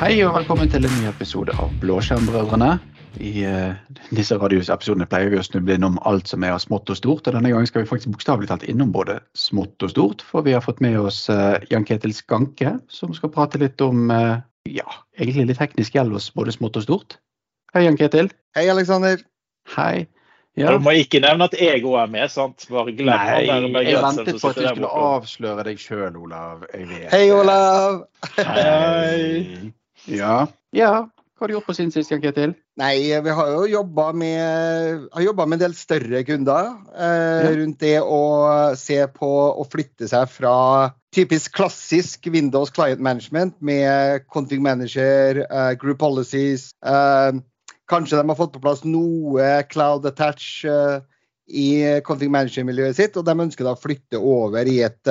Hei og velkommen til en ny episode av Blåskjermbrødrene. I uh, disse radioepisodene pleier vi å snuble innom alt som er av smått og stort. og Denne gangen skal vi faktisk bokstavelig talt innom både smått og stort. For vi har fått med oss uh, Jan Ketil Skanke, som skal prate litt om uh, ja, egentlig litt teknisk gjeld hos både smått og stort. Hei, Jan Ketil. Hei, Aleksander. Hei. Ja. Du må ikke nevne at jeg òg er med, sant? Bare glem Nei, jeg ventet på at du skulle avsløre deg sjøl, Olav. Hei, Olav. Hei. Ja. ja. Hva har du gjort på siden sist, Ketil? Nei, vi har jo jobba med, med, en del større kunder eh, ja. rundt det å se på å flytte seg fra typisk klassisk Windows Client Management med config manager, eh, group policies. eh, kanskje de har fått på plass noe cloud attach uh, i config manager-miljøet sitt, og de ønsker da å flytte over i et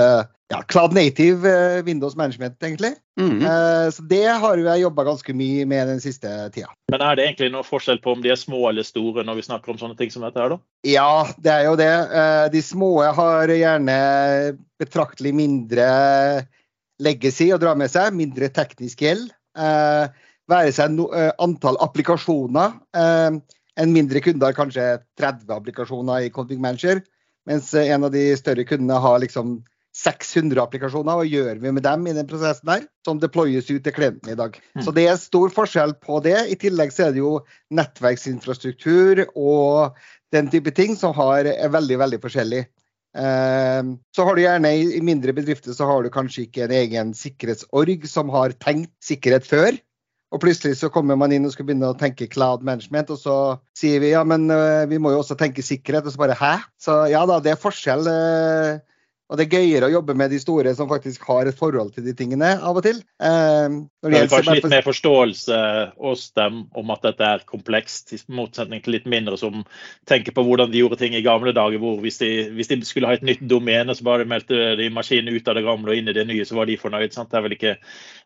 ja, cloud native Windows management, egentlig. Mm -hmm. Så det har jeg jobba ganske mye med den siste tida. Men er det egentlig noe forskjell på om de er små eller store når vi snakker om sånne ting som dette her, da? Ja, det er jo det. De små har gjerne betraktelig mindre legacy å dra med seg, mindre teknisk gjeld. Være seg no, antall applikasjoner. En mindre kunde har kanskje 30 applikasjoner i Config Manager, mens en av de større kundene har liksom 600 applikasjoner. Hva gjør vi med dem i den prosessen der, som deployes ut til klienten i dag? Så det er stor forskjell på det. I tillegg så er det jo nettverksinfrastruktur og den type ting som har, er veldig, veldig forskjellig. Eh, så har du gjerne i mindre bedrifter så har du kanskje ikke en egen sikkerhetsorg som har tenkt sikkerhet før. Og plutselig så kommer man inn og skal begynne å tenke cloud management, og så sier vi ja, men uh, vi må jo også tenke sikkerhet. Og så bare hæ? Så ja da, det er forskjell. Og det er gøyere å jobbe med de store som faktisk har et forhold til de tingene av og til. Eh, det er kanskje litt mer forståelse hos dem om at dette er komplekst, i motsetning til litt mindre som tenker på hvordan de gjorde ting i gamle dager. hvor Hvis de, hvis de skulle ha et nytt domene, så bare meldte de maskinen ut av det gamle og inn i det nye, så var de fornøyd. Sant? Det er vel ikke,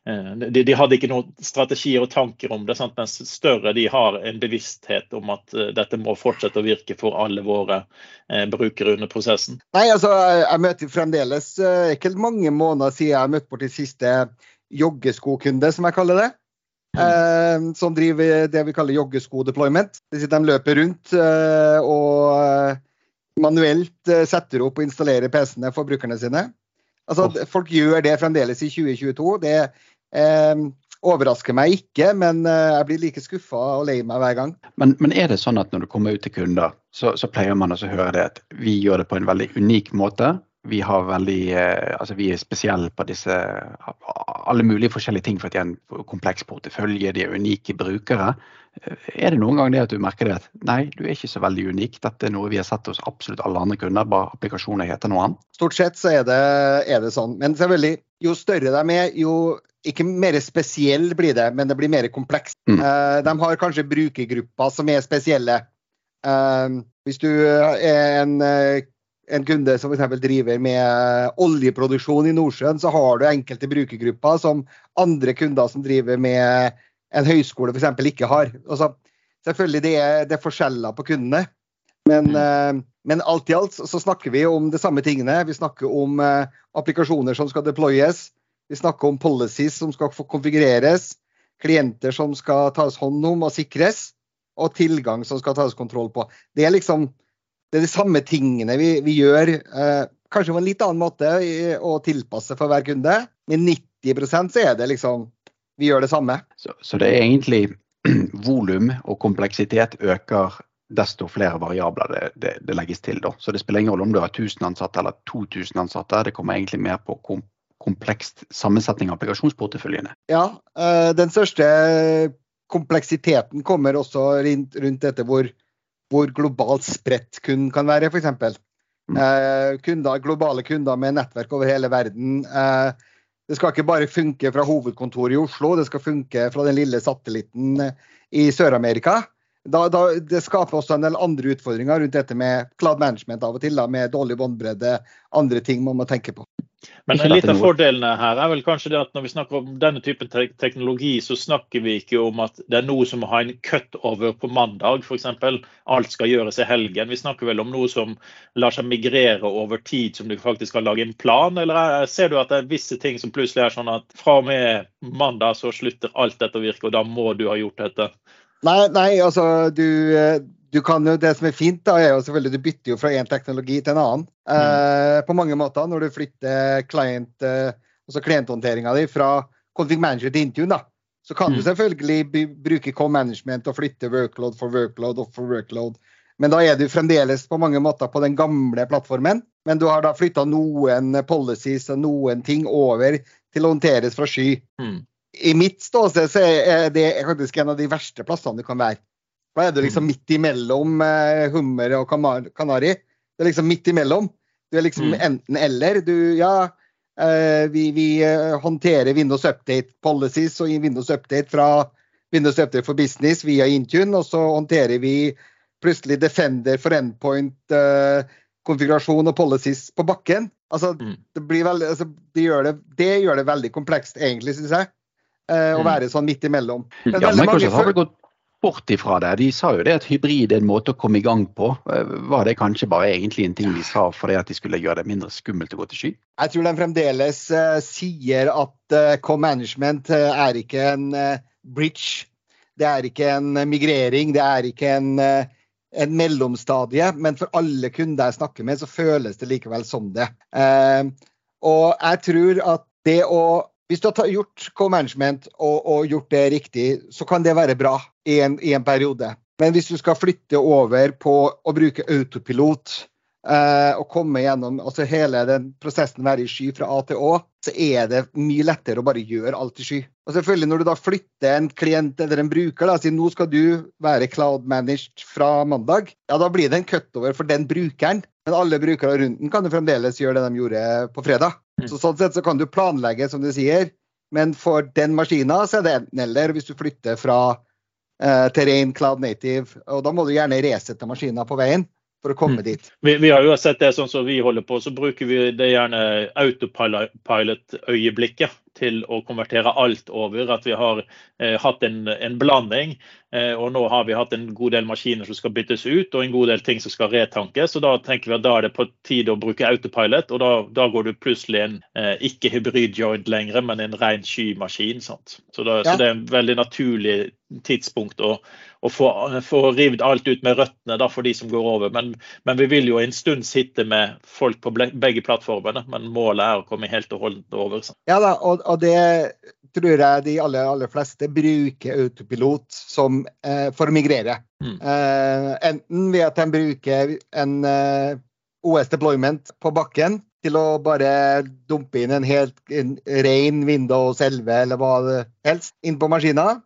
de, de, hadde ikke noen strategier og tanker om det, sant? mens større de har en bevissthet om at uh, dette må fortsette å virke for alle våre uh, brukere under prosessen. Nei, altså, jeg møter fremdeles uh, ikke mange måneder siden jeg møtte bort de siste joggeskokunde, som jeg kaller det. Uh, som driver det vi kaller joggesko-deployment. De løper rundt uh, og manuelt setter opp og installerer PC-ene for brukerne sine. Altså, oh. Folk gjør det fremdeles i 2022. Det overrasker meg ikke, men jeg blir like skuffa og lei meg hver gang. Men, men, er det sånn at når du kommer ut til kunder, så, så pleier man å høre det at vi gjør det på en veldig unik måte? Vi har veldig eh, Altså vi er spesielle på disse alle mulige forskjellige ting for at de er en kompleks portefølje, de er unike brukere. Eh, er det noen gang det at du merker det at nei, du er ikke så veldig unik, dette er noe vi har sett hos absolutt alle andre kunder, bare applikasjoner heter noe annet? Stort sett så er det, er det sånn. Men selvfølgelig, jo større de er, jo ikke mer spesiell blir det, men det blir mer komplekst. Mm. Uh, de har kanskje brukergrupper som er spesielle. Hvis du er en en kunde som f.eks. driver med oljeproduksjon i Nordsjøen, så har du enkelte brukergrupper som andre kunder som driver med en høyskole f.eks. ikke har. Altså, selvfølgelig det er det er forskjeller på kundene, men, mm. uh, men, alt i alt så snakker vi om de samme tingene. Vi snakker om uh, applikasjoner som skal deployes. Vi snakker om policies som skal konfigureres. Klienter som skal tas hånd om og sikres. Og tilgang som skal tas kontroll på. Det er liksom det er de samme tingene vi, vi gjør. Eh, kanskje på en litt annen måte å tilpasse for hver kunde, men 90 så er det liksom vi gjør det samme. Så, så det er egentlig volum og kompleksitet øker desto flere variabler det, det, det, legges til. Da. Så det spiller ingen rolle om du har 1000 ansatte eller 2000 ansatte. Det kommer egentlig mer på kom, komplekst sammensetning av applikasjonsporteføljene. Ja, øh, den største kompleksiteten kommer også rundt, rundt dette hvor hvor globalt spredt kunden kan være, f.eks. Mm. Eh, kunder, globale kunder med nettverk over hele verden. Eh, det skal ikke bare funke fra hovedkontoret i Oslo, det skal funke fra den lille satellitten i Sør-Amerika. Da, da, det skaper også en del andre utfordringer rundt dette med cloud management av og til, da, med dårlig båndbredde, andre ting man må tenke på. Men litt av fordelene her er vel kanskje det at når vi snakker om denne typen te teknologi, så snakker vi ikke om at det er noe som må ha en cutover på mandag, f.eks. Alt skal gjøres i helgen. Vi snakker vel om noe som lar seg migrere over tid, som du faktisk kan lage en plan? Eller ser du at det er visse ting som plutselig er sånn at fra og med mandag så slutter alt dette å virke, og da må du ha gjort dette? Nei, nei altså du, eh, du kan jo, Det som er fint, da, er jo selvfølgelig du bytter jo fra én teknologi til en annen. Mm. Eh, på mange måter når du flytter client, eh, altså klienthåndteringa di fra config manager til Intune, da, så kan mm. du selvfølgelig bruke co-management og flytte workload for workload og for workload. Men da er du fremdeles på mange måter på den gamle plattformen. Men du har da flytta noen policies og noen ting over til å håndteres fra sky. Mm i mitt ståsted så er det faktisk en av de verste plassene du kan være. Da er du liksom mm. midt imellom eh, hummer og kanari. Du er liksom midt imellom. Du er liksom mm. enten-eller. Du, ja, eh, vi, vi, eh, håndterer Windows Update policies og Windows Update fra Windows Update for Business via Intune, og så håndterer vi plutselig Defender for endpoint, konfigurasjon og policies på bakken. Altså, mm. det, veldig, altså, det, gjør det, det, gjør det, veldig komplekst, egentlig, syns jeg å mm. være sånn midt imellom. Ja, Microsoft har vel gått bort ifra det. De sa jo det at hybrid er en måte å komme i gang på. Eh, var det kanskje bare egentlig en ting de sa fordi at de skulle gjøre det mindre skummelt å gå til sky? Jeg tror de fremdeles uh, sier at uh, co-management uh, er ikke en bridge. Det er ikke en migrering, det er ikke en, en, mellomstadie. Men for alle kunder jeg snakker med, så føles det likevel som det. og jeg tror at det å hvis du har gjort co-management og, og, gjort det riktig, så kan det være bra i en, i en, periode. Men hvis du skal flytte over på å bruke autopilot eh, og komme gjennom altså hele den prosessen være i sky fra A til Å, så er det mye lettere å bare gjøre alt i sky. Og selvfølgelig Når du da flytter en klient eller en bruker, da, sier nå skal du være cloud managed fra mandag, ja da blir det en cutover for den brukeren. Men alle brukere rundt den kan jo fremdeles gjøre det de gjorde på fredag. Mm. Så sånn sett så kan du planlegge, som du sier, men for den maskina så er det enten-eller hvis du flytter fra eh, terrain cloud native. Og da må du gjerne resette maskina på veien for å komme mm. dit. Vi, vi, har jo sett det sånn som vi holder på, så bruker vi det gjerne autopilot-øyeblikket til å konvertere alt over. At vi har eh, hatt en, en blanding. Eh, og nå har vi hatt en god del maskiner som skal byttes ut, og en god del ting som skal retankes. og Da tenker vi at da er det på tide å bruke autopilot, og da, da går du plutselig en eh, ikke hybrid-joint lenger, men en ren skymaskin. Sant? Så, da, ja. så det er en veldig naturlig tidspunkt å, å få, få revet alt ut med røttene da, for de som går over. Men, men, vi vil jo en stund sitte med folk på begge plattformene. Men målet er å komme helt og holdent over. Så. Ja da, og og det tror jeg de aller, aller fleste bruker autopilot som, eh, for å migrere. Mm. Eh, enten ved at de bruker en eh, OS deployment på bakken til å bare dumpe inn en helt en ren Windows 11 eller hva det helst inn på maskina.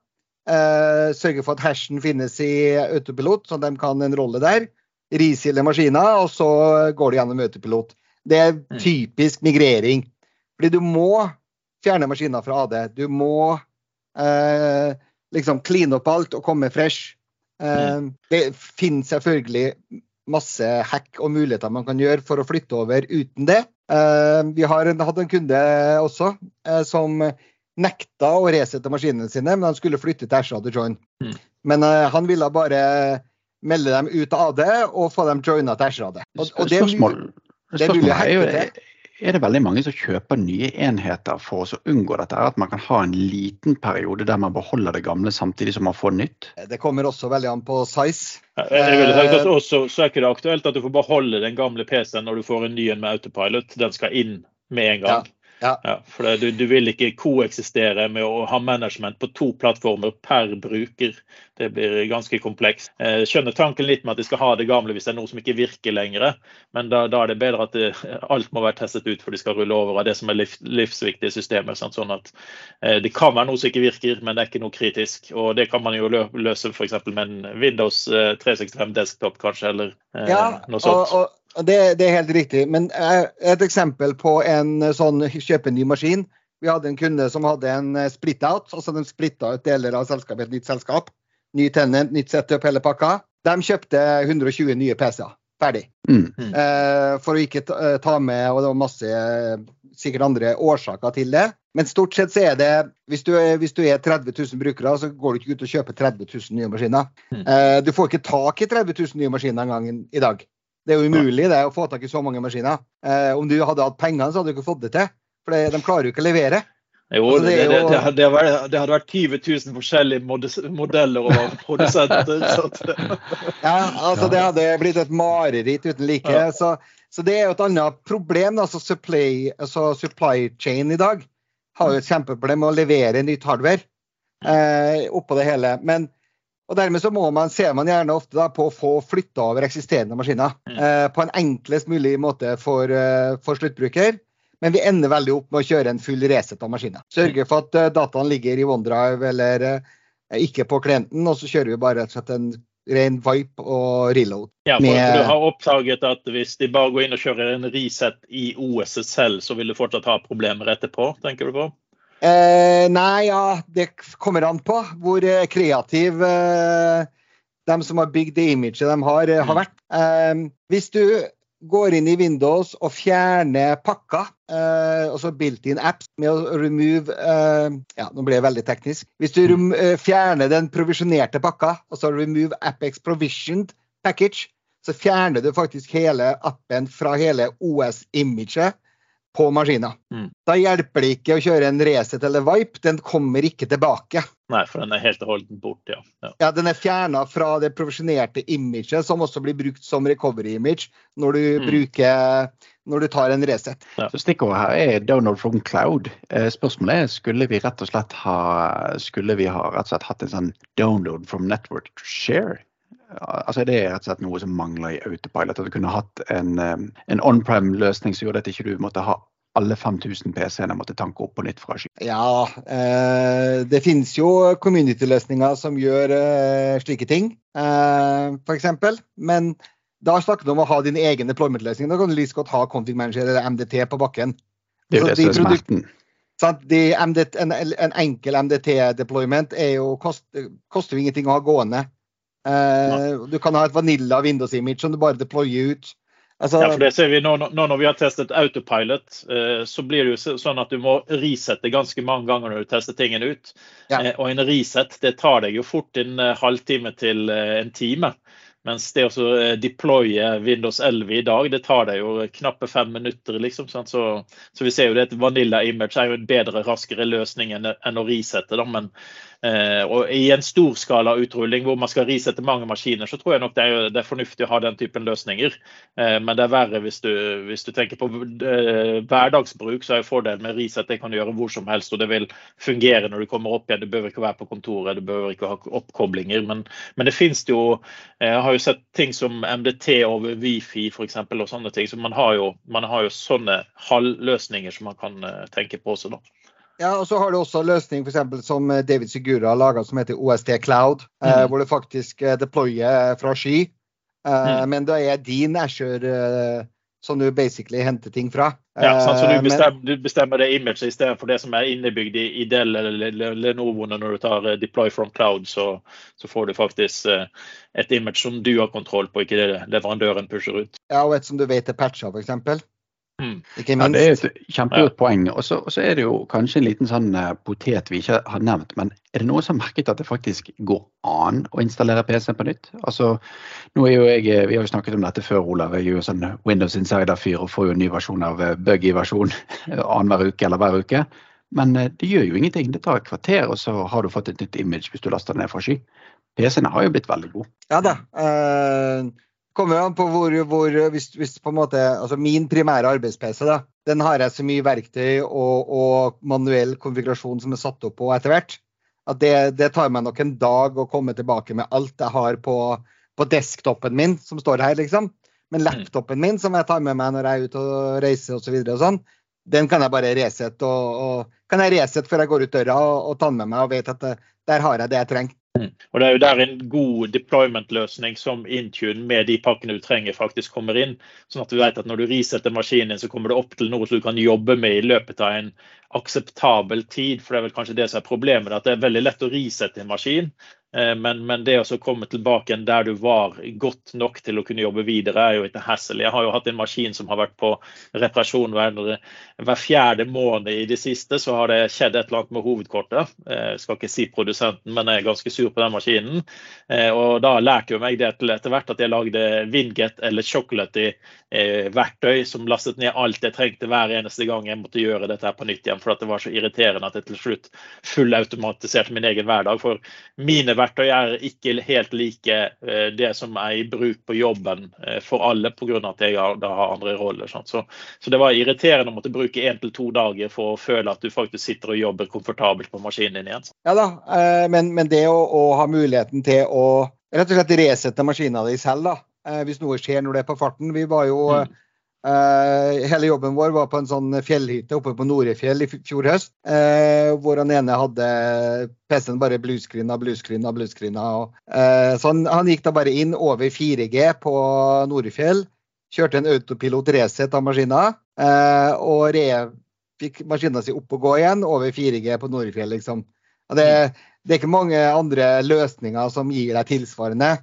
Eh, sørge for at hashen finnes i autopilot, så de kan en rolle der. Risile maskina, og så går de gjennom autopilot. Det er mm. typisk migrering. Fordi du må fjerne maskiner fra AD. Du må eh, liksom kline opp alt og komme fresh. Eh, mm. det finnes selvfølgelig masse hack og muligheter man kan gjøre for å flytte over uten det. Eh, vi har en, hatt en kunde også eh, som nekta å resette maskinene sine, men han skulle flytte til Ashad Join. Mm. Men uh, han ville bare melde dem ut av AD og få dem joina til Ashad. Og, og det, Spørsmål, det er det er det veldig mange som kjøper nye enheter for å unngå dette? At man kan ha en liten periode der man beholder det gamle samtidig som man får nytt? Det kommer også veldig an på size. Jeg vil sagt at også, så er ikke det aktuelt at du får beholde den gamle PC-en når du får en ny en med autopilot. Den skal inn med en gang. Ja. Ja. ja for det, du, du, vil ikke koeksistere med å ha management på to plattformer per bruker. Det blir ganske komplekst. Jeg eh, skjønner tanken litt med at de skal ha det gamle hvis det er noe som ikke virker lenger. Men da, da er det bedre at det, alt må være testet ut for de skal rulle over av det som er liv, livsviktige systemer. Sånn at eh, Det kan være noe som ikke virker, men det er ikke noe kritisk. Og det kan man jo løse f.eks. med en Windows 365 eh, desktop, kanskje, eller eh, ja, noe sånt. Og, og det, det, er helt riktig. Men et eksempel på en sånn kjøpe ny maskin. Vi hadde en kunde som hadde en split-out. altså De splitta ut deler av selskapet i et nytt selskap. ny tenant, nytt setup, hele pakka. De kjøpte 120 nye PC-er. Ferdig. Mm. Eh, for å ikke ta, ta, med Og det var masse sikkert andre årsaker til det. Men stort sett så er det Hvis du, hvis du er 30 000 brukere, så går du ikke ut og kjøper 30 000 nye maskiner. Mm. Eh, du får ikke tak i 30 000 nye maskiner engang i dag. Det er jo umulig det å få tak i så mange maskiner. Eh, om du hadde hatt pengene, så hadde du ikke fått det til. For de klarer jo ikke å levere. Jo, altså, det, det, jo... det, hadde vært, det, hadde vært 20 000 forskjellige modeller og produsenter. ja, altså det hadde blitt et mareritt uten like. Ja. Så, så, det er jo et annet problem. Altså supply, altså supply chain i dag har jo et kjempeproblem med å levere nytt hardware eh, oppå det hele. Men, og dermed så må man, ser man gjerne ofte da, på å få flytta over eksisterende maskiner mm. eh, på en enklest mulig måte for, uh, for sluttbruker. Men vi ender veldig opp med å kjøre en full reset av maskiner. Sørge for at uh, dataen ligger i OneDrive eller uh, ikke på klienten, og så kjører vi bare rett og slett en ren vipe og reload. Ja, for med... Du har oppdaget at hvis de bare går inn og kjører en reset i OSS selv, så vil du fortsatt ha problemer etterpå, tenker du på? Eh, nei, ja, det kommer an på hvor eh, kreativ eh, de som har bygd det imaget de har, har mm. vært. Eh, hvis du går inn i Windows og fjerner pakka, uh, altså built-in apps med å remove Ja, nå ble jeg veldig teknisk. Hvis du uh, fjerner den provisjonerte pakka, altså remove Apex provisioned package, så fjerner du faktisk hele appen fra hele OS-imaget på maskina. Mm. Da hjelper det ikke å kjøre en Reset eller Vipe, den kommer ikke tilbake. Nei, for den er helt og holdent bort, ja. ja. ja den er fjerna fra det profesjonerte imaget, som også blir brukt som recovery image når du, mm. bruker, når du tar en Reset. Ja. Så Stikkordet her er download from cloud. Eh, spørsmålet er skulle vi rett og slett ha, skulle vi ha rett og slett hatt en sånn download from network to share? Altså Det er rett og slett noe som mangler i Autopilot. At du kunne hatt en, en on-prem-løsning som gjorde at ikke du måtte ha alle 5000 PC-ene måtte tanke opp på nytt fra sky. Ja, eh, det finnes jo community-løsninger som gjør eh, slike ting, eh, f.eks. Men da snakker du om å ha din egen deployment-løsning. Da kan du like godt ha Config Manager eller MDT på bakken. Det er jo det som er smerten. En, en, enkel MDT-deployment koster, koster jo ingenting å ha gående. Uh, du kan ha et vanilla Windows-image som du bare deployer ut. Altså, ja, for det ser vi nå, nå, når vi har testet autopilot, uh, så blir det jo sånn at du må resette ganske mange ganger når du tester tingene ut. Ja. Uh, og en reset det tar deg jo fort en halvtime til en time. Mens det å deploye Windows 11 i dag, det tar deg jo knappe fem minutter. liksom, så, så, vi ser jo det et vanilla image er jo en bedre, raskere løsning enn, enn å resette. Da. Men og I en storskala utrulling hvor man skal risette mange maskiner, så tror jeg nok det er, det er fornuftig å ha den typen løsninger. Eh, men det er verre hvis du, hvis du tenker på eh, hverdagsbruk, så er jo fordelen med reset det kan du gjøre hvor som helst. Og det vil fungere når du kommer opp igjen. Du behøver ikke være på kontoret, du behøver ikke ha oppkoblinger. Men, men det finnes jo Jeg har jo sett ting som MDT over Wifi f.eks. og sånne ting. Så man har jo, man har jo sånne halvløsninger som man kan tenke på også. da. Ja, og så har du også løsning for eksempel, som eh, David Sigura har laga, som heter OST Cloud. Eh, mm. Eh, hvor du faktisk eh, deployer fra sky. Eh, mm. Men det er din Asher eh, som du basically henter ting fra. Ja, sant, så du bestemmer, du bestemmer det imaget istedenfor det som er innebygd i, i Dell eller Lenovo når du tar deploy from cloud, så, så, får du faktisk et image som du har kontroll på, ikke det leverandøren pusher ut. Ja, og et som du vet er patcha, f.eks. Mm. Ja, det er et kjempegodt ja. poeng. Og så er det jo kanskje en liten sånn uh, potet vi ikke har nevnt. Men er det noen som har merket at det faktisk går an å installere PC-en på nytt? Altså, nå er jo jeg, eh, Vi har jo snakket om dette før, Olav. Jeg er jo sånn Windows Insider-fyr og får jo en ny versjon av uh, buggy-versjon annenhver uke eller hver uke. Men det gjør jo ingenting. Det tar et kvarter, og så har du fått et nytt image hvis du laster det ned fra sky. PC-ene har jo blitt veldig gode. Ja da. Uh, kommer an på hvor, hvor hvis, hvis, på en måte, altså Min primære arbeids-PC da, den har jeg så mye verktøy og, og, manuell konfigurasjon som er satt opp på etter hvert, at det, det, tar meg nok en dag å komme tilbake med alt jeg har på, på desktopen min, som står her, liksom. Men mm. laptopen min, som jeg tar med meg når jeg er ute og reiser osv., og, så og sånn, den kan jeg bare resette og, og, kan jeg resette før jeg går ut døra og, og tar med meg og vet at det, der har jeg det jeg trenger. Mm. Og Det er jo der en god deployment-løsning som Intune med de pakkene du trenger, faktisk kommer inn. Sånn at du vet at når du resetter maskinen, din, så kommer det opp til noe som du kan jobbe med i løpet av en akseptabel tid. For det er vel kanskje det som er problemet, at det er veldig lett å resette en maskin. Eh, men, men, det å komme tilbake der du var godt nok til å kunne jobbe videre, er jo ikke hassle. Jeg har jo hatt en maskin som har vært på reparasjon hver, hver fjerde måned i det siste. Så har det skjedd et eller annet med hovedkortet. Jeg skal ikke si produsenten, men jeg er ganske sur på den maskinen. Og da lærte jo meg det til etter hvert at jeg lagde Winget eller Chocolate-verktøy som lastet ned alt jeg trengte hver eneste gang jeg måtte gjøre dette på nytt igjen. For det var så irriterende at jeg til slutt fullautomatiserte min egen hverdag. For mine verktøy er ikke helt like eh, det som er i bruk på jobben eh, for alle, pga. at jeg da har andre roller. Så, så, det var irriterende å måtte bruke én til to dager for å føle at du faktisk sitter og jobber komfortabelt på maskinen din igjen. Ja da, eh, men, men det å, å, ha muligheten til å rett og slett resette maskina di selv, da, hvis noe skjer når det er på farten. Vi var jo mm Uh, hele jobben vår var på en sånn fjellhytte oppe på Norefjell i fjor høst. Uh, hvor han ene hadde PC-en bare bluescreena, bluescreena, bluescreena. Uh, så han, han, gikk da bare inn over 4G på Norefjell. Kjørte en autopilot reset av maskina. og re, fikk maskina si opp og gå igjen over 4G på Norefjell, liksom. Det, det er ikke mange andre løsninger som gir deg tilsvarende.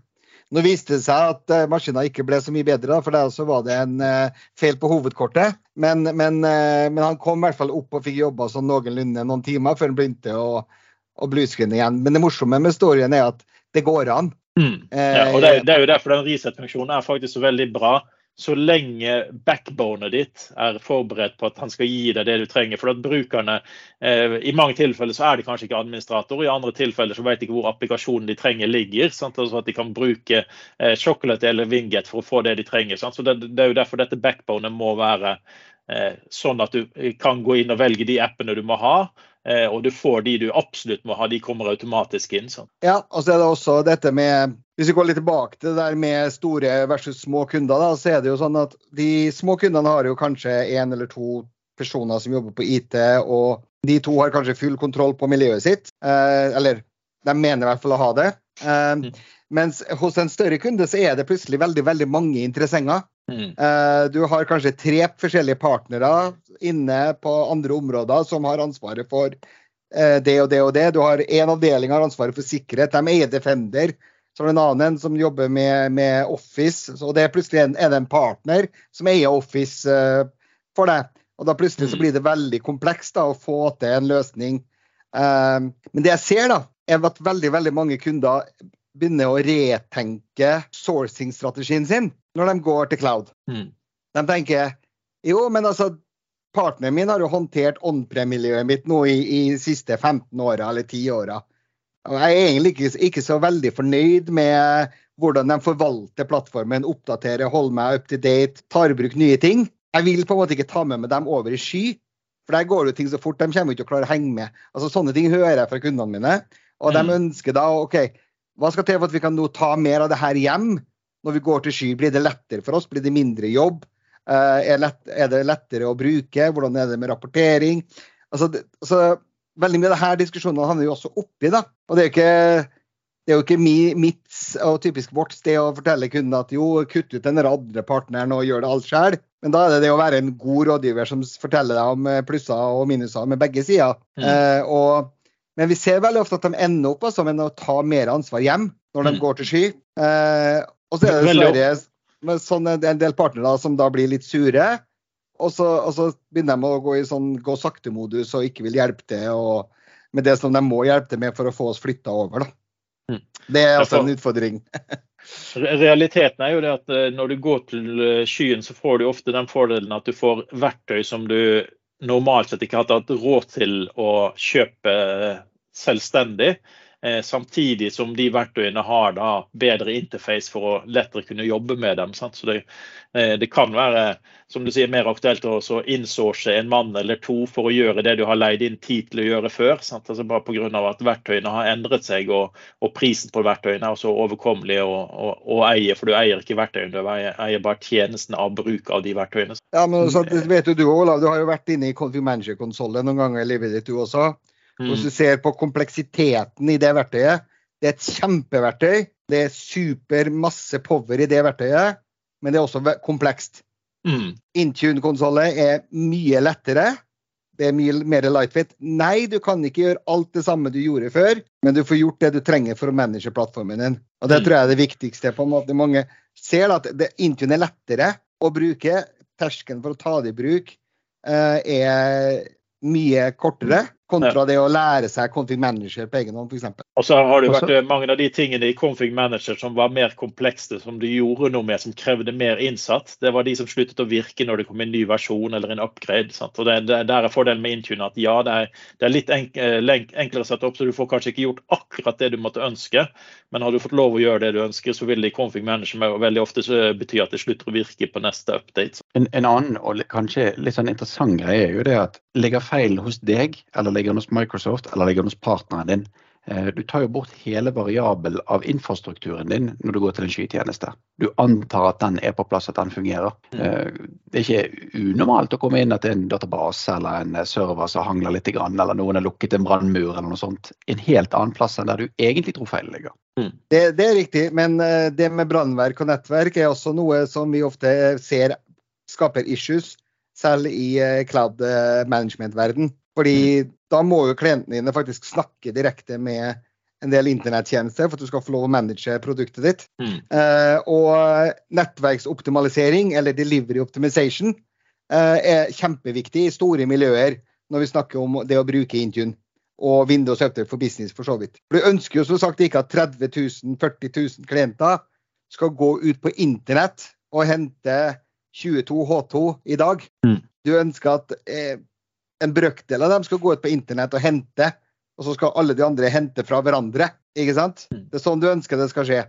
Nå viste det seg at uh, maskina ikke ble så mye bedre, for der også var det en uh, feil på hovedkortet. Men, men, uh, men, han kom i hvert fall opp og fikk jobba sånn noenlunde noen timer før han begynte å, å bluescreene igjen. Men det morsomme med storyen er at det går an. Mm. Ja, og det, det, er jo derfor den reset-funksjonen er faktisk så veldig bra så lenge backbonet ditt er forberedt på at han skal gi deg det du trenger. For at brukerne, eh, I mange tilfeller så er de kanskje ikke administrator, i andre tilfeller så vet de ikke hvor applikasjonen de trenger ligger. Sant? Altså At de kan bruke eh, Chocolate eller Winget for å få det de trenger. Sant? Så det, det, er jo derfor dette backbonet må være eh, sånn at du kan gå inn og velge de appene du må ha. Eh, og du får de du absolutt må ha, de kommer automatisk inn. Sant? Ja, og så er det også dette med Hvis vi går litt tilbake til det der med store versus små kunder, da, så er det jo sånn at de små kundene har jo kanskje én eller to personer som jobber på IT, og de to har kanskje full kontroll på miljøet sitt. Eh, eller de mener i hvert fall å ha det. Eh, mm. Mens hos en større kunde så er det plutselig veldig veldig mange interessenter. Mm. Eh, du har kanskje tre forskjellige partnere inne på andre områder som har ansvaret for det og det og det. Du har én avdeling har ansvaret for sikkerhet. De eier Defender. Så er det en annen som jobber med, med Office. og det er plutselig en, er det en partner som eier Office uh, for deg. Og da plutselig så mm. blir det veldig komplekst da, å få til en løsning. Uh, men det jeg ser, da, er at veldig, veldig mange kunder begynner å retenke sourcing-strategien sin når de går til cloud. Mm. De tenker jo, men altså partneren min har jo håndtert on-prem-miljøet mitt nå i, de siste 15 åra eller 10 åra. Jeg er egentlig ikke, ikke, så veldig fornøyd med hvordan de forvalter plattformen, oppdaterer, holder meg up to date, tar i bruk nye ting. Jeg vil på en måte ikke ta med meg dem over i sky, for der går jo ting så fort. De kommer ikke til å klare å henge med. Altså Sånne ting hører jeg fra kundene mine. Og mm. de ønsker da OK, hva skal til for at vi kan nå ta mer av det her hjem når vi går til sky? Blir det lettere for oss? Blir det mindre jobb? Uh, er, det lettere å bruke? Hvordan er det med rapportering? Altså, så veldig mye av disse diskusjonene havner jo også oppi. da. Og det er, ikke, det er jo ikke mi, mitt og typisk vårt sted å fortelle kunden at jo, kutt ut den andre partneren og gjør det alt sjøl. Men da er det det å være en god rådgiver som forteller deg om plusser og minuser med begge sider. Mm. Eh, og men vi ser veldig ofte at de ender opp altså, med å ta mer ansvar hjem når de mm. går til sky. Eh, og så er det dessverre sånn en del partnere som da blir litt sure. Og så, og så begynner de å gå i sånn gå sakte-modus og ikke vil hjelpe til og, med det som de må hjelpe til med for å få oss flytta over. Da. Mm. Det er altså en utfordring. Realiteten er jo det at eh, når du går til eh, skyen, så får du ofte den fordelen at du får verktøy som du normalt sett ikke hatt råd til å kjøpe selvstendig. Eh, samtidig som de verktøyene har da bedre interface for å lettere kunne jobbe med dem. Sant? Så det, eh, det, kan være som du sier, mer aktuelt å innsource en mann eller to for å gjøre det du har leid inn tid til å gjøre før. Sant? Altså bare Pga. at verktøyene har endret seg og, og, prisen på verktøyene er så overkommelig å, å, å, eie. For du eier ikke verktøyene, du eier, eier bare tjenesten av bruk av de verktøyene. Ja, men så, vet du, du, Olav, du har jo vært inne i Config Manager-konsollen noen ganger i livet ditt, du også. Mm. Hvis du ser på kompleksiteten i det verktøyet, det er et kjempeverktøy. Det er super masse power i det verktøyet, men det er også komplekst. Mm. Intune-konsollet er mye lettere, det er mye mer lightfit. Nei, du kan ikke gjøre alt det samme du gjorde før, men du får gjort det du trenger for å manage plattformen din. Og Det mm. tror jeg er det viktigste. på en måte. Mange ser at det, Intune er lettere å bruke. Terskelen for å ta det i bruk uh, er mye kortere kontra det å lære seg config manager på egen hånd, f.eks. Og så har det vært eh, mange av de tingene i config manager som var mer komplekse, som du gjorde noe med, som krevde mer innsatt. Det var de som sluttet å virke når det kom en ny versjon eller en upgrade. Sant? Og det, det, Der er fordelen med Intune at ja, det er, det er litt enk, eh, enklere å sette opp, så du får kanskje ikke gjort akkurat det du måtte ønske. Men har du fått lov å gjøre det du ønsker, så vil det i config manager veldig ofte bety at det slutter å virke på neste update. En, en annen og kanskje litt sånn interessant greie er jo det at ligger feil hos deg eller ligger den hos Microsoft eller ligger den hos partneren din. Eh, du tar jo bort hele variabel av infrastrukturen din når du går til en skytjeneste. Du antar at den er på plass, at den fungerer. Mm. Eh, det er ikke unormalt å komme inn at det er en database eller en server som hangler litt, eller noen har lukket en brannmur eller noe sånt. En helt annen plass enn der du egentlig tror feil ligger. Mm. Det, det, er riktig, men eh, det med brannverk og nettverk er også noe som vi ofte ser skaper issues, selv i cloud management-verden. Fordi mm. da må jo klientene dine faktisk snakke direkte med en del internettjenester for at du skal få lov å manage produktet ditt. Mm. Uh, og nettverksoptimalisering, eller delivery optimization, uh, er kjempeviktig i store miljøer når vi snakker om det å bruke Intune og Windows Update for business, for så vidt. For Du ønsker jo som sagt ikke at 30 000, 40 000 klienter skal gå ut på internett og hente 22 H2 i dag. Mm. Du ønsker at eh, en brøkdel av dem skal gå ut på internett og hente, og så skal alle de andre hente fra hverandre. Ikke sant? Mm. Det er sånn du ønsker det skal skje.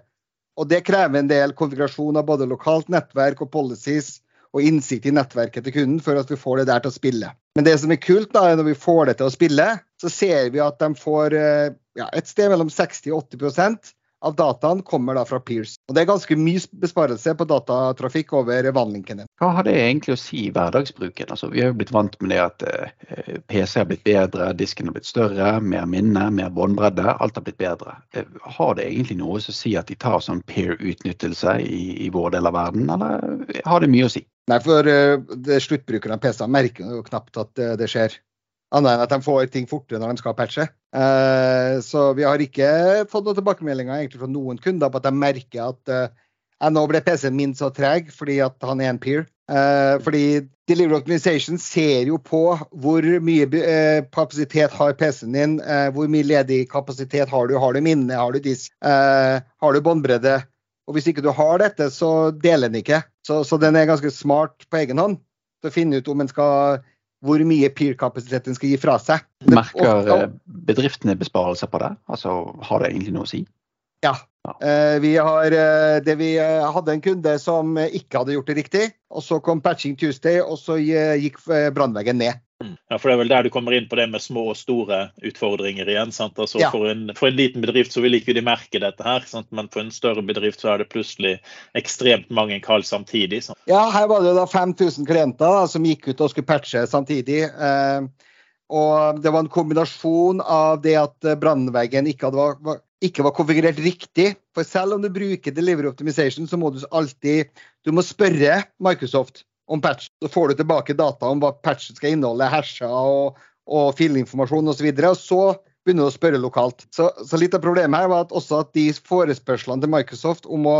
Og det krever en del konfigurasjon av både lokalt nettverk og policies og innsikt i nettverket til kunden for at vi får det der til å spille. Men det som er kult, da, er når vi får det til å spille, så ser vi at de får eh, ja, et sted mellom 60 og 80 av dataen kommer da fra Peers. Og Det er ganske mye besparelse på datatrafikk over vannlinken din. Hva har det egentlig å si i hverdagsbruken? Altså, vi har jo blitt vant med det at eh, PC har blitt bedre, disken har blitt større, mer minne, mer båndbredde. Alt har blitt bedre. Eh, har det egentlig noe å si at de tar sånn peer-utnyttelse i, i, vår del av verden, eller har det mye å si? Nei, for uh, sluttbrukerne av PC merker jo knapt at uh, det skjer. Annet enn at de får ting fortere når de skal patche. Uh, så vi har ikke fått noen tilbakemeldinger egentlig fra noen kunder på at de merker at uh, nå ble PC-en min så treg fordi at han er en peer. Uh, fordi Delivery Organization ser jo på hvor mye kapasitet har PC-en din, hvor mye ledig kapasitet har du. Har du minne, har du disk, har du båndbredde? Og hvis ikke du har dette, så deler den ikke. Så, så den er ganske smart på egen hånd til å finne ut om en skal hvor mye peer-kapasitet den skal gi fra seg. Merker eh, bedriftene besparelser på det? Altså, Har det egentlig noe å si? Ja. ja. Eh, vi, har, eh, det vi hadde en kunde som ikke hadde gjort det riktig. og Så kom Patching Tuesday, og så gikk brannveggen ned. Ja, for Det er vel der du kommer inn på det med små og store utfordringer igjen. sant? Altså ja. for, en, for, en, liten bedrift så vil ikke de merke dette her, sant? men for en større bedrift så er det plutselig ekstremt mange kall samtidig. Sant? Ja, her var det da 5000 klienter da, som gikk ut og skulle patche samtidig. Eh, og det var en kombinasjon av det at brannveggen ikke, var, ikke var konfigurert riktig. For selv om du bruker delivery optimization, så må du alltid du må spørre Microsoft om patch. Så får du tilbake data om hva patchen skal inneholde, hasher og, og filinformasjon osv. Og, og så begynner du å spørre lokalt. Så, så, litt av problemet her var at også at de forespørslene til Microsoft om å,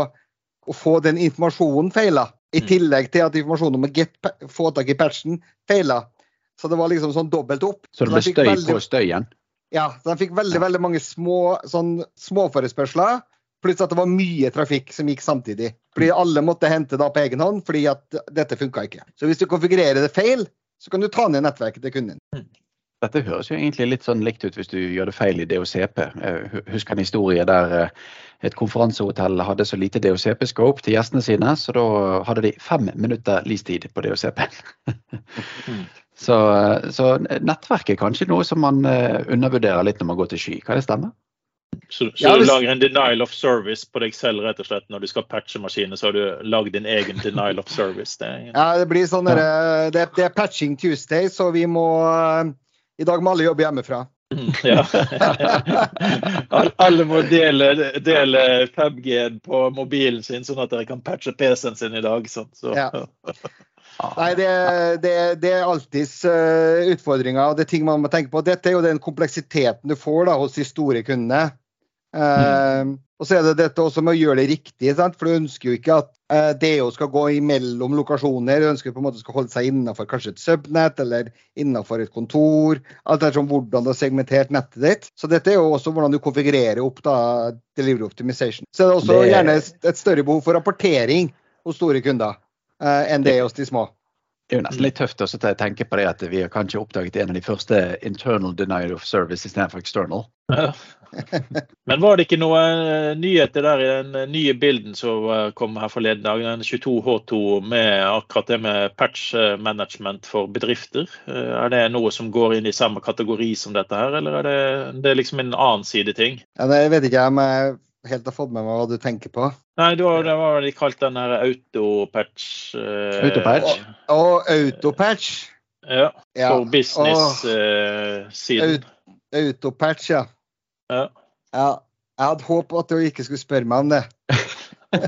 å få den informasjonen feila, i mm. tillegg til at informasjonen om å get, få tak i patchen feila. Så det var liksom sånn dobbelt opp. Så det ble støy veldig, på støyen? Ja, så de fikk veldig veldig mange små sånn, småforespørsler Pluss at det var mye trafikk som gikk samtidig. Fordi alle måtte hente da på egen hånd fordi at dette funka ikke. Så hvis du konfigurerer det feil, så kan du ta ned nettverket til kunden. Mm. Dette høres jo egentlig litt sånn likt ut hvis du gjør det feil i DOCP. Jeg husker en historie der eh, et konferansehotell hadde så lite DOCP-scope til gjestene sine, så da hadde de fem minutter leastid på DOCP-en. så, eh, så nettverk er kanskje noe som man eh, undervurderer litt når man går til sky. Kan det stemme? Så, så ja, hvis... du lager en denial of service på deg selv rett og slett når du skal patche maskiner, så har du lagd din egen denial of service? Det, ja, det blir sånn ja. det, det, er patching Tuesday, så vi må I dag må alle jobbe hjemmefra. ja. Alle må dele, dele 5G på mobilen sin, sånn at dere kan patche PC-en sin i dag. Sånn. Så. Ja. Nei, det, det, det er alltids uh, utfordringer, og det er ting man må tenke på. Dette er jo den kompleksiteten du får da, hos de store kundene. Uh, mm. Og så er det dette også med å gjøre det riktig, sant? for du ønsker jo ikke at uh, DO skal gå imellom lokasjoner. Du ønsker på en måte skal holde seg innenfor kanskje et subnett eller innenfor et kontor. Alt etter sånn hvordan du har segmentert nettet ditt. Så dette er jo også hvordan du konfigurerer opp da, delivery optimization. Så er det også det... gjerne et større behov for rapportering hos store kunder enn det er hos de små. Det er jo nesten litt tøft også til å tenke på det at vi har kanskje oppdaget en av de første internal denial of service istedenfor external. Ja. Men var det ikke noen eh, nyheter der i den eh, nye bilden som eh, kom her forleden dag, den 22H2 med akkurat det med patch management for bedrifter? Er det noe som går inn i samme kategori som dette her, eller er det, det er liksom en annen side ting? Ja, det vet ikke jeg om jeg helt har fått med meg hva du tenker på. Nei, det var, det var de kalt den her autopatch. Eh, autopatch? Å, autopatch. Ja, ja. for business-siden. Eh, autopatch, ja. ja. ja. Jeg hadde håpet at du ikke skulle spørre meg om det.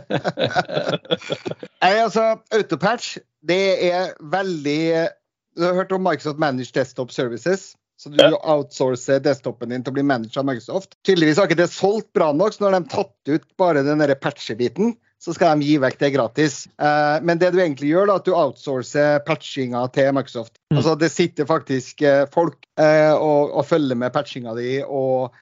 Nei, altså, autopatch, det er veldig Du har hørt om Microsoft Managed Desktop Services? Så du outsourcer desktopen din til å bli manager av Microsoft. Tydeligvis har ikke det solgt bra nok, så de har tatt ut bare den patchebiten, så skal de gi vekk det gratis. Uh, men det du egentlig gjør, da, at du outsourcer patchinga til Microsoft. Mm. Altså Det sitter faktisk uh, folk uh, og, og, følger med patchinga di, og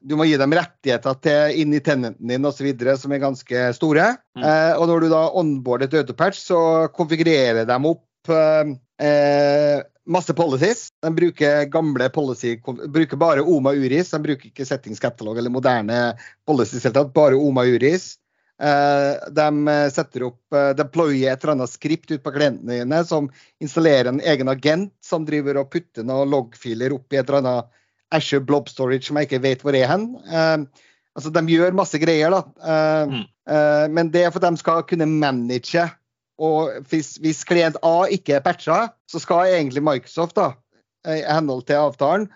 du må gi dem rettigheter til inn i tenenten din osv. som er ganske store. Mm. og når du da onboarder et autopatch, så konfigurerer de opp masse policies. De bruker gamle policy, bruker bare Oma Uris. De bruker ikke settings catalog eller moderne policies, bare Oma Uris. Eh, de setter opp eh, deployer et eller annet skript ut på klientene dine som installerer en egen agent som driver og putter noen loggfiler opp i et eller annet Asher Blob Storage som jeg ikke vet hvor er hen. Eh, altså, de gjør masse greier, da. Mm. Men det er for at de skal kunne manage og hvis, hvis, klient A ikke er patcha, så skal egentlig Microsoft da, i henhold til avtalen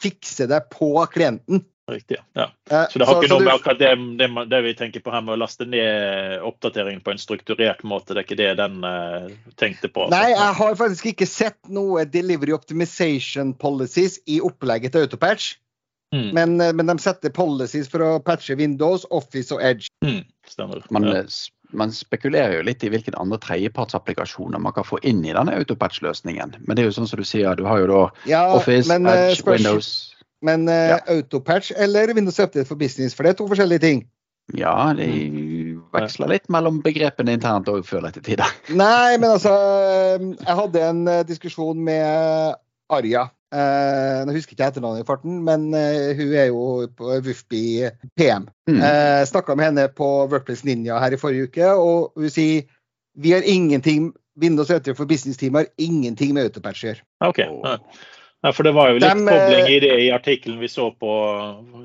fikse det på klienten. Riktig, ja. Eh, så det har så, ikke noe med akkurat det, det, det, vi tenker på her med å laste ned oppdateringen på en strukturert måte. Det er ikke det den uh, tenkte på? Altså. Nei, jeg har faktisk ikke sett noe delivery optimization policies i opplegget til Autopatch. Mm. Men, eh, men, de setter policies for å patche Windows, Office og Edge. Mm, stemmer. Man, ja man spekulerer jo litt i hvilke andre tredjepartsapplikasjoner man kan få inn i denne autopatch-løsningen. Men det er jo sånn som du sier, du har jo da ja, Office, men, eh, Edge, spørs, Windows Men uh, ja. autopatch eller Windows Update for Business, for det er to forskjellige ting. Ja, de veksler litt mellom begrepene internt òg føler jeg til tider. Nei, men altså Jeg hadde en eh, diskusjon med Arja Uh, nå husker jeg ikke etternavnet i farten, men uh, hun er jo på Wufby PM. Mm. Uh, eh, Snakka med henne på Workplace Ninja her i forrige uke, og hun sier vi har ingenting Windows 80 for business-team har ingenting med autopatch å gjøre. Okay. Ja, for Det var jo litt De, kobling i det i artikkelen vi så på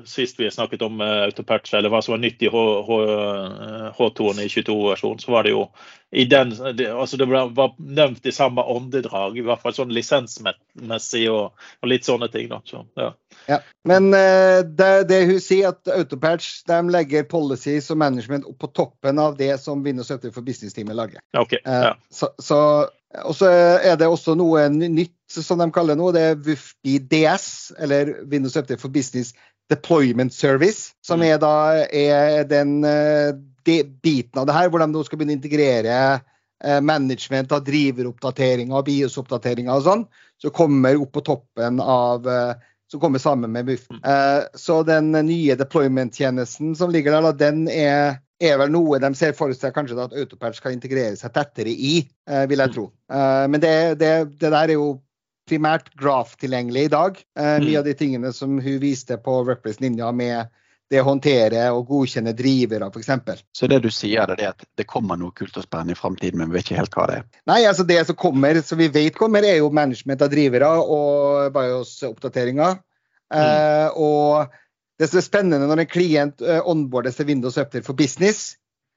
sist vi snakket om autopatch, eller hva som var nytt i H2-en i 22-versjonen. Så var det jo i den, det, altså det var nevnt i samme åndedrag, i hvert fall sånn lisensmessig og, og litt sånne ting. Da. Så, ja. Ja, men uh, det, det, hun sier, at Autopatch de legger policies og management på toppen av det som Windows 70 for business-teamet lager. Okay, ja. uh, så, så, og så er det også noe nytt, som de kaller nå, det er WUFBI DS, eller Windows 70 for Business Deployment Service, som mm. er da er den uh, de, biten av det her, hvor de nå skal begynne å integrere eh, management av driveroppdateringer og BIOS-oppdateringer og sånn, så kommer opp på toppen av eh, som kommer sammen med BUF. Mm. Eh, så den nye deployment-tjenesten som ligger der, den er, er, vel noe de ser for seg kanskje at Autopatch skal integrere seg tettere i, eh, vil jeg mm. tro. Eh, men det, det, det, der er jo primært graf-tilgjengelig i dag. Eh, mye mm. av de tingene som hun viste på Repress Ninja med det å håndtere og godkjenne drivere, f.eks. Så det du sier, er at det kommer noe kult og spennende i framtiden, men vi vet ikke helt hva det er? Nei, altså det som kommer, som vi vet kommer, er jo management av drivere og BIOS-oppdateringer. Mm. Uh, og det som er spennende når en klient uh, onboardes til Windows Update for business,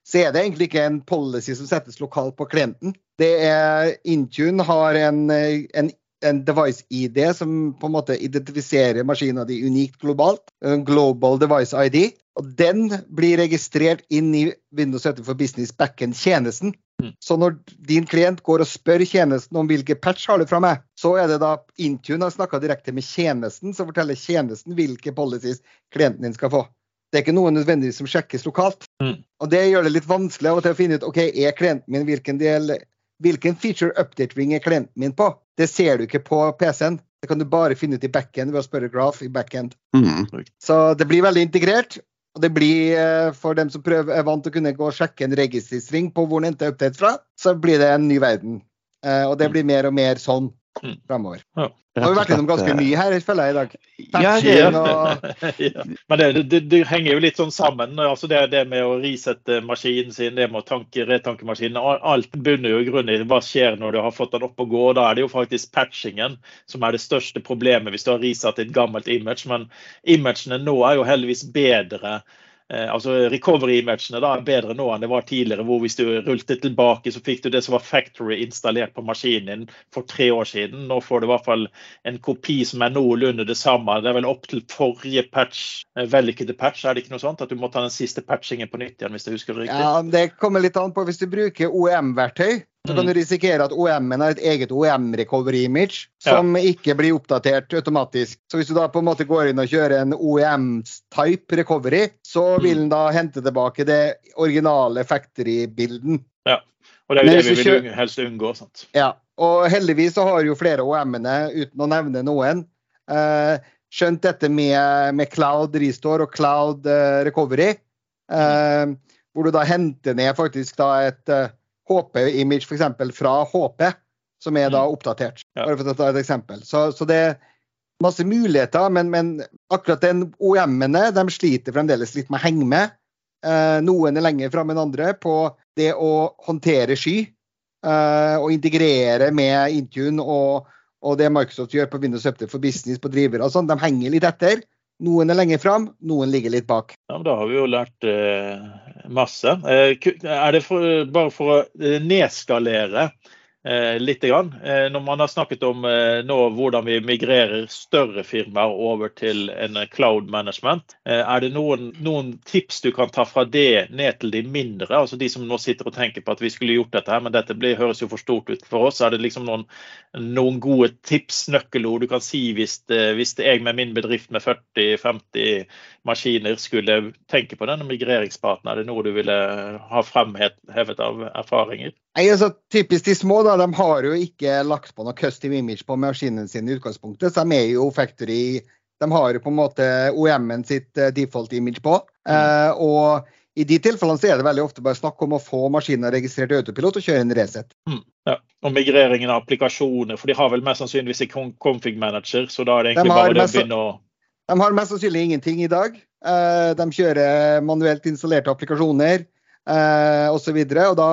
så er det egentlig ikke en policy som settes lokalt på klienten. Det er Intune har en, eh, en en device-ID som på en måte identifiserer maskinen din unikt globalt. En global device ID. Og den blir registrert inn i Windows 7 for Business backend-tjenesten. Mm. Så når din klient går og spør tjenesten om hvilke patch har du fra meg, så er det da Intune har snakka direkte med tjenesten, som forteller tjenesten hvilke policies klienten din skal få. Det er ikke noe nødvendigvis som sjekkes lokalt. Mm. Og Det gjør det litt vanskelig av og til å finne ut ok, er klienten min hvilken del Hvilken feature update ring er klienten min på? Det ser du ikke på PC-en. Det kan du bare finne ut i backend ved å spørre Graph i backend. Mm. Så det blir veldig integrert. Og det blir, eh, for dem som prøver, er vant til å kunne gå og sjekke en registrering på hvor den henter opptatt fra, så blir det en ny verden. Eh, og det blir mer og mer sånn mm. Ja. Nå Har vi vært innom ganske mye her, føler jeg, i dag. Ja, det, og... ja. Men det, det, det, henger jo litt sånn sammen. altså det, det med å risette maskinen sin, det med å tanke retankemaskinen. Alt bunner jo i grunnen i hva skjer når du har fått den opp og gå. Da er det jo faktisk patchingen som er det største problemet hvis du har risatt et gammelt image. Men imagene nå er jo heldigvis bedre Eh, altså Recovery-matchene er bedre nå enn det var tidligere, hvor hvis du rullet tilbake, så fikk du det som var factory installert på maskinen din for tre år siden. Nå får du i hvert fall en kopi som er noenlunde det samme. Det er vel opp til forrige patch, eh, vellykkede patch, er det ikke noe sånt? At du må ta den siste patchingen på nytt igjen, hvis jeg husker det riktig? Ja, Det kommer litt an på hvis du bruker OEM-verktøy. Så kan du mm. risikere at OM-en har et eget OM-recovery-image som ja. ikke blir oppdatert automatisk. Så hvis du da på en måte går inn og kjører en OEM-type recovery, så mm. vil den da hente tilbake det originale factory-bilden. Ja, og det er jo det vi vil helst unngå. sant? Ja, og heldigvis så har jo flere OM-ene, uten å nevne noen, eh, skjønt dette med, med, Cloud Restore og Cloud eh, Recovery. Eh, hvor du da henter ned faktisk da et uh, HP-image f.eks. fra HP, som er da mm. oppdatert. Bare for å ta et eksempel. Så, så det er masse muligheter, men, men akkurat den OM-ene de sliter fremdeles litt med å henge med. Eh, noen er lenger framme enn andre på det å håndtere sky eh, og integrere med Intune og, og, det Microsoft gjør på Windows 7 for business på drivere. sånn. de henger litt etter. Noen er lenger fram, noen ligger litt bak. Ja, men Da har vi jo lært eh, masse. Eh, er det for, bare for å eh, nedskalere litt. Grann. Eh, når man har snakket om eh, nå hvordan vi migrerer større firmaer over til en cloud management, er det noen, noen, tips du kan ta fra det ned til de mindre? altså De som nå sitter og tenker på at vi skulle gjort dette, her, men dette blir, høres jo for stort ut for oss. Er det liksom noen, noen gode tips, nøkkelord du kan si hvis, hvis jeg med min bedrift med 40-50 maskiner skulle tenke på denne migreringsparten? Er det noe du ville ha fremhevet av erfaringer? Nei, altså Typisk de små da, de har jo ikke lagt på noe custom image på maskinene sine i utgangspunktet. Så de er jo factory De har jo på en måte OM-en sitt eh, default image på. Mm. Eh, og i de tilfellene så er det veldig ofte bare snakk om å få maskinen registrert i autopilot og kjøre en reset. Mm, ja. Og migreringen av applikasjoner, for de har vel mest sannsynligvis en config manager, så da er det egentlig bare det å begynne å De har mest sannsynlig ingenting i dag. Uh, de kjører manuelt installerte applikasjoner osv. Og, så og da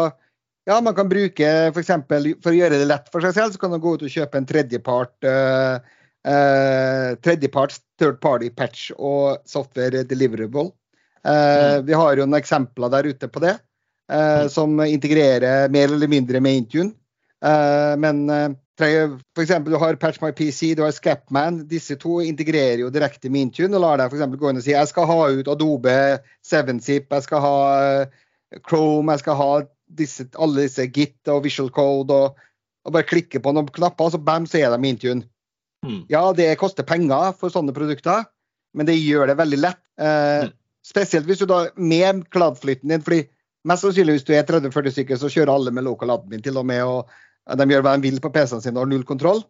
ja, man kan bruke f.eks. For, for å gjøre det lett for seg selv, så kan man gå ut og kjøpe en tredjepart uh, tredjeparts third party patch og software deliverable. Uh, vi har jo noen eksempler der ute på det, uh, som integrerer mer eller mindre med Intune. men f.eks. du har Patch My PC, du har Scapman. Disse to integrerer jo direkte med Intune og lar deg f.eks. gå inn og si jeg skal ha ut Adobe 7-zip, jeg skal ha Chrome, jeg skal ha disse, alle disse Git og Visual Code og, og bare klikke på noen knapper, så bam, så er de Intune. Mm. Ja, det koster penger for sånne produkter, men det gjør det veldig lett. Eh, mm. Spesielt hvis du da med cloud-flytten din, fordi mest sannsynlig hvis du er 30-40 stykker, så kjører alle med local admin til og med, og de gjør hva de vil på PC-ene sine og har null kontroll.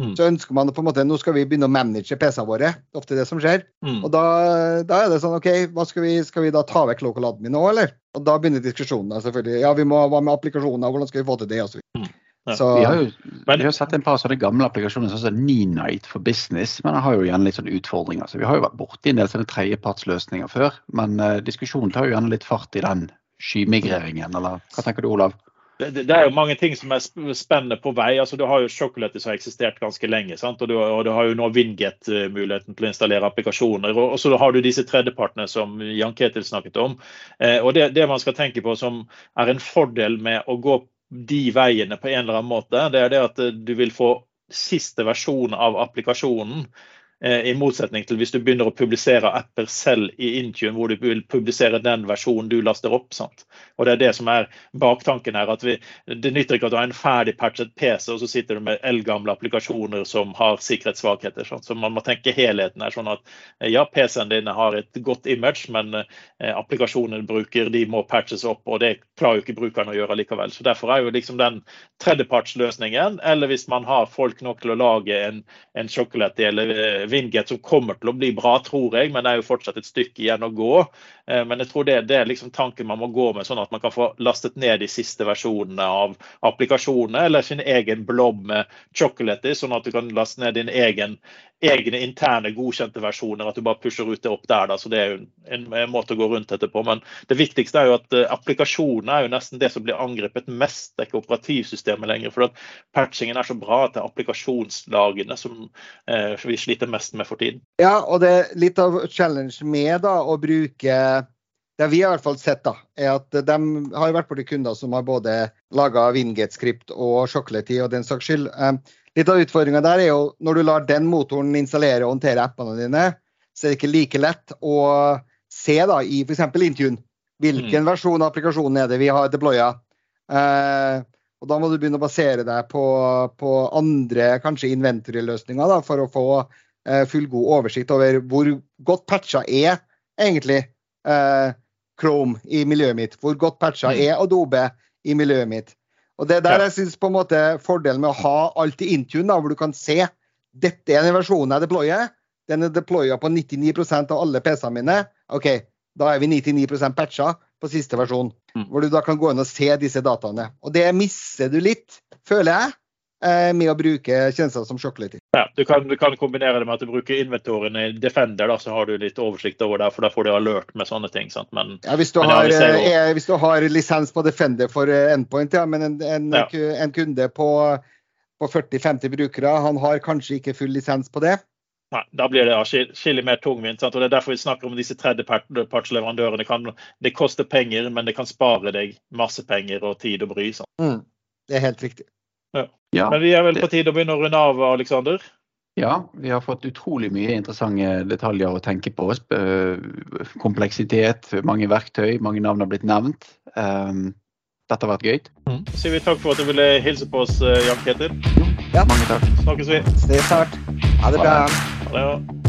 Mm. Så ønsker man på en måte, nå skal vi begynne å manage PC-ene våre. Det er ofte det som skjer. Mm. Og da, da, er det sånn OK, hva skal vi, skal vi da ta vekk local admin nå, eller? Og da begynner diskusjonene selvfølgelig. Ja, vi må hva med applikasjoner, hvordan skal vi få til det? Og mm. Ja. Så, vi, har jo, vi har sett en par sånne gamle applikasjoner, sånn som Ninite for business, men den har jo gjerne litt sånne utfordringer. Så vi har jo vært borti en del sånne tredjepartsløsninger før, men uh, diskusjonen tar jo gjerne litt fart i den skymigreringen, eller hva tenker du, Olav? Det, det, er jo mange ting som er spennende på vei. altså Du har jo Chocolate som har eksistert ganske lenge. Og du, og du har jo nå Winget muligheten til å installere applikasjoner. Og, og så har du disse tredjepartene som Jan Ketil snakket om. Eh, og det, det, man skal tenke på som er en fordel med å gå de veiene på en eller annen måte, det er det at du vil få siste versjon av applikasjonen Eh, I motsetning til hvis du begynner å publisere apper selv i Intune, hvor du vil publisere den versjonen du laster opp. Sant? Og Det er det som er baktanken her. at vi, Det nytter ikke at du har en ferdig patchet PC, og så sitter du med eldgamle applikasjoner som har sikkerhetssvakheter. Sant? Så man må tenke helheten her. sånn at ja, PC-en din har et godt image, men eh, applikasjonen bruker de må patches opp, og det klarer jo ikke brukerne å gjøre likevel. Så Derfor er jo liksom den tredjepartsløsningen, eller hvis man har folk nok til å lage en, en sjokolade eller eh, som kommer til å bli bra, tror jeg, men det er jo fortsatt et stykke igjen å gå. Eh, men jeg tror det, det er liksom tanken man må gå med, sånn at man kan få lastet ned de siste versjonene av applikasjonene, eller sin egen blob med chocolate, sånn at du kan laste ned din egen egne interne godkjente versjoner, at du bare pusher ut det opp der. Da. så Det er jo en, en, måte å gå rundt etterpå. Men det viktigste er jo at uh, applikasjonene er jo nesten det som blir angrepet mest. Det er ikke operativsystemet lenger. For at patchingen er så bra at det er applikasjonslagene som uh, vi sliter mest med for tiden. Ja, og det er litt av challenge med da, å bruke det vi har i hvert fall sett, da, er at de har vært borti kunder som har både laga Wingate-skript og Chocolatey og den saks skyld. Litt av utfordringa der er jo når du lar den motoren installere og håndtere appene dine, så er det ikke like lett å se da i f.eks. Intune hvilken mm. versjon av applikasjonen er det vi har deploya. Eh, og da må du begynne å basere deg på, på andre kanskje inventory-løsninger for å få eh, fullgod oversikt over hvor godt patcha er egentlig eh, Chrome i miljøet mitt. Hvor godt patcha mm. er Adobe i miljøet mitt. Og Det er der jeg måte fordelen med å ha alt i Intune, hvor du kan se dette er den versjonen jeg deployer. Den er deploya på 99% av alle PC-ene mine. OK, da er vi 99% patcha på siste versjon. Mm. Hvor du da kan gå inn og se disse dataene. Og det misser du litt, føler jeg, med å bruke tjenester som Chocolate. Ja, du kan, du kan, kombinere det med at du bruker inventoren i Defender, da, så har du litt oversikt over det. For da får du alert med sånne ting. Men, ja, hvis, du har, ja, jo... Eh, hvis, du har, lisens på Defender for eh, endpoint, ja, men en, en, en kunde på, på 40-50 brukere, han har kanskje ikke full lisens på det. Nei, Da blir det skillig mer tungvint. og Det er derfor vi snakker om disse tredjepartsleverandørene. Det koster penger, men det kan spare deg masse penger og tid og bry. Mm, det er helt riktig. Ja. Ja, Men vi er vel på tide å begynne å runde av, Aleksander? Ja, vi har fått utrolig mye interessante detaljer å tenke på. Kompleksitet, mange verktøy, mange navn har blitt nevnt. Ehm, dette har vært gøy. Mm. Så sier vi takk for at du ville hilse på oss, eh, Jan Ketil. Ja. Mange takk. Snakkes vi. Ses snart. Ha det bra. Ha det.